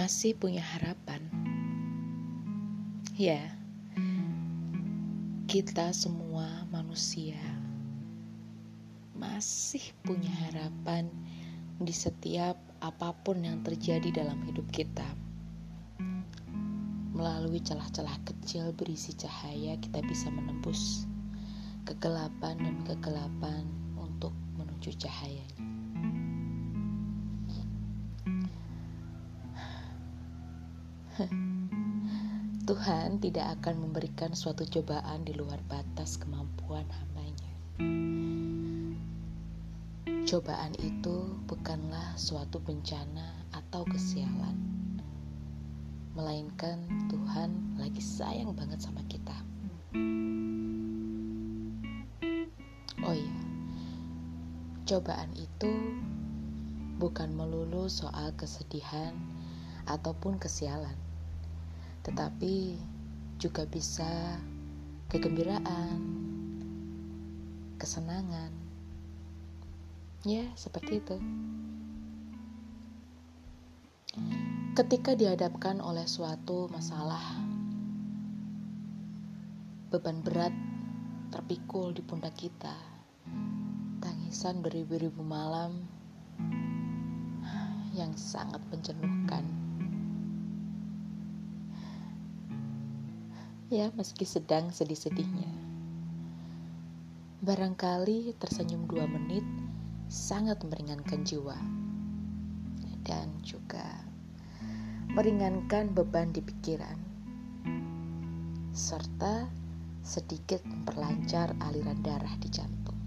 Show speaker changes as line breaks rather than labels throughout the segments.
masih punya harapan. Ya, kita semua manusia masih punya harapan di setiap apa pun yang terjadi dalam hidup kita. Melalui celah-celah kecil berisi cahaya, kita bisa menembus kegelapan demi kegelapan untuk menuju cahayanya. Tuhan tidak akan memberikan suatu cobaan di luar batas kemampuan hambanya. Cobaan itu bukanlah suatu bencana atau kesialan, melainkan Tuhan lagi sayang banget sama kita. Oh iya, cobaan itu bukan melulu soal kesedihan ataupun kesialan tetapi juga bisa kegembiraan, kesenangan. Ya, seperti itu. Ketika dihadapkan oleh suatu masalah, beban berat terpikul di pundak kita, tangisan beribu-ribu malam yang sangat menjenuhkan ya meski sedang sedih-sedihnya. Barangkali tersenyum dua menit sangat meringankan jiwa dan juga meringankan beban di pikiran serta sedikit memperlancar aliran darah di jantung.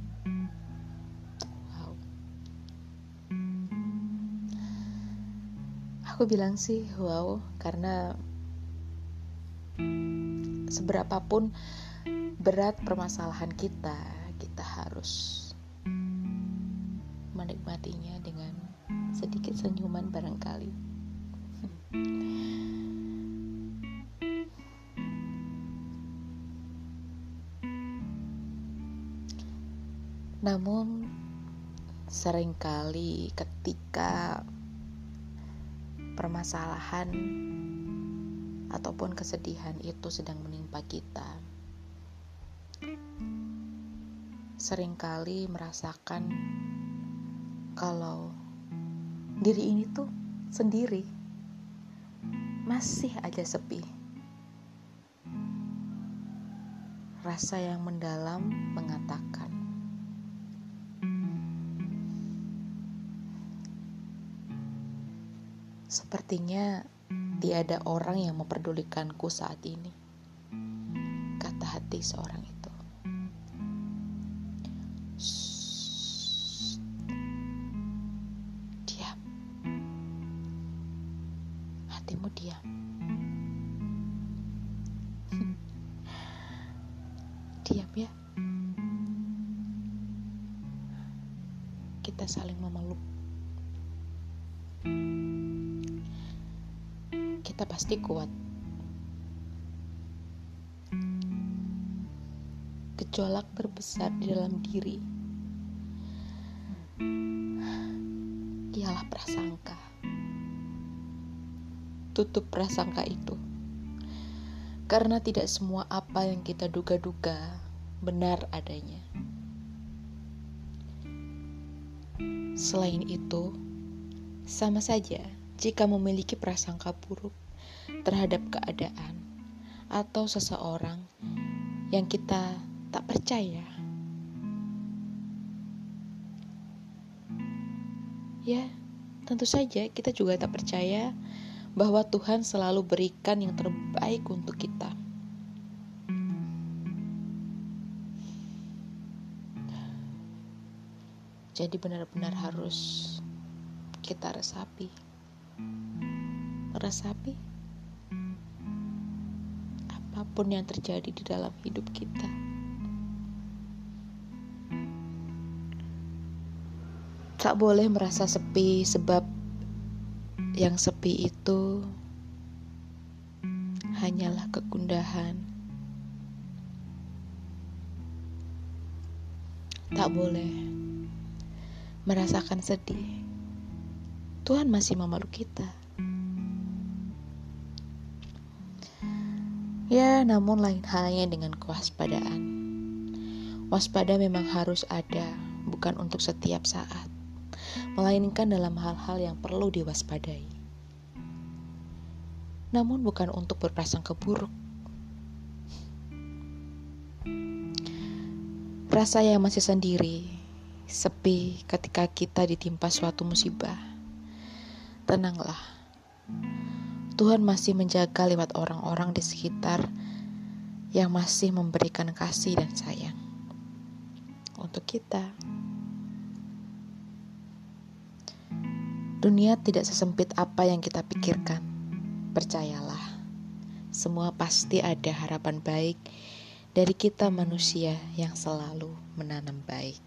Wow. Aku bilang sih wow karena seberapapun berat permasalahan kita, kita harus menikmatinya dengan sedikit senyuman barangkali. Namun sering kali ketika permasalahan ataupun kesedihan itu sedang menimpa kita. Seringkali merasakan kalau diri ini tuh sendiri, masih aja sepi. Rasa yang mendalam mengatakan, "Sepertinya Tiada orang yang memperdulikanku saat ini, kata hati seorang itu. Shh. Diam. Hatimu diam. diam ya. Kita saling memeluk. Kita pasti kuat. Gejolak terbesar di dalam diri ialah prasangka. Tutup prasangka itu. Karena tidak semua apa yang kita duga-duga benar adanya. Selain itu, sama saja jika memiliki prasangka buruk terhadap keadaan atau seseorang yang kita tak percaya. Ya, tentu saja kita juga tak percaya bahwa Tuhan selalu berikan yang terbaik untuk kita. Jadi benar-benar harus kita resapi meresapi apa pun yang terjadi di dalam hidup kita. Tak boleh merasa sepi sebab yang sepi itu hanyalah kegundahan. Tak boleh merasakan sedih. Tuhan masih memeluk kita Ya, namun lain halnya dengan kewaspadaan. Waspada memang harus ada, bukan untuk setiap saat, melainkan dalam hal-hal yang perlu diwaspadai. Namun bukan untuk berprasangka buruk. Rasa yang masih sendiri, sepi ketika kita ditimpa suatu musibah. Tenanglah. Tuhan masih menjaga lewat orang-orang di sekitar yang masih memberikan kasih dan sayang untuk kita. Dunia tidak sesempit apa yang kita pikirkan. Percayalah, semua pasti ada harapan baik dari kita manusia yang selalu menanam baik.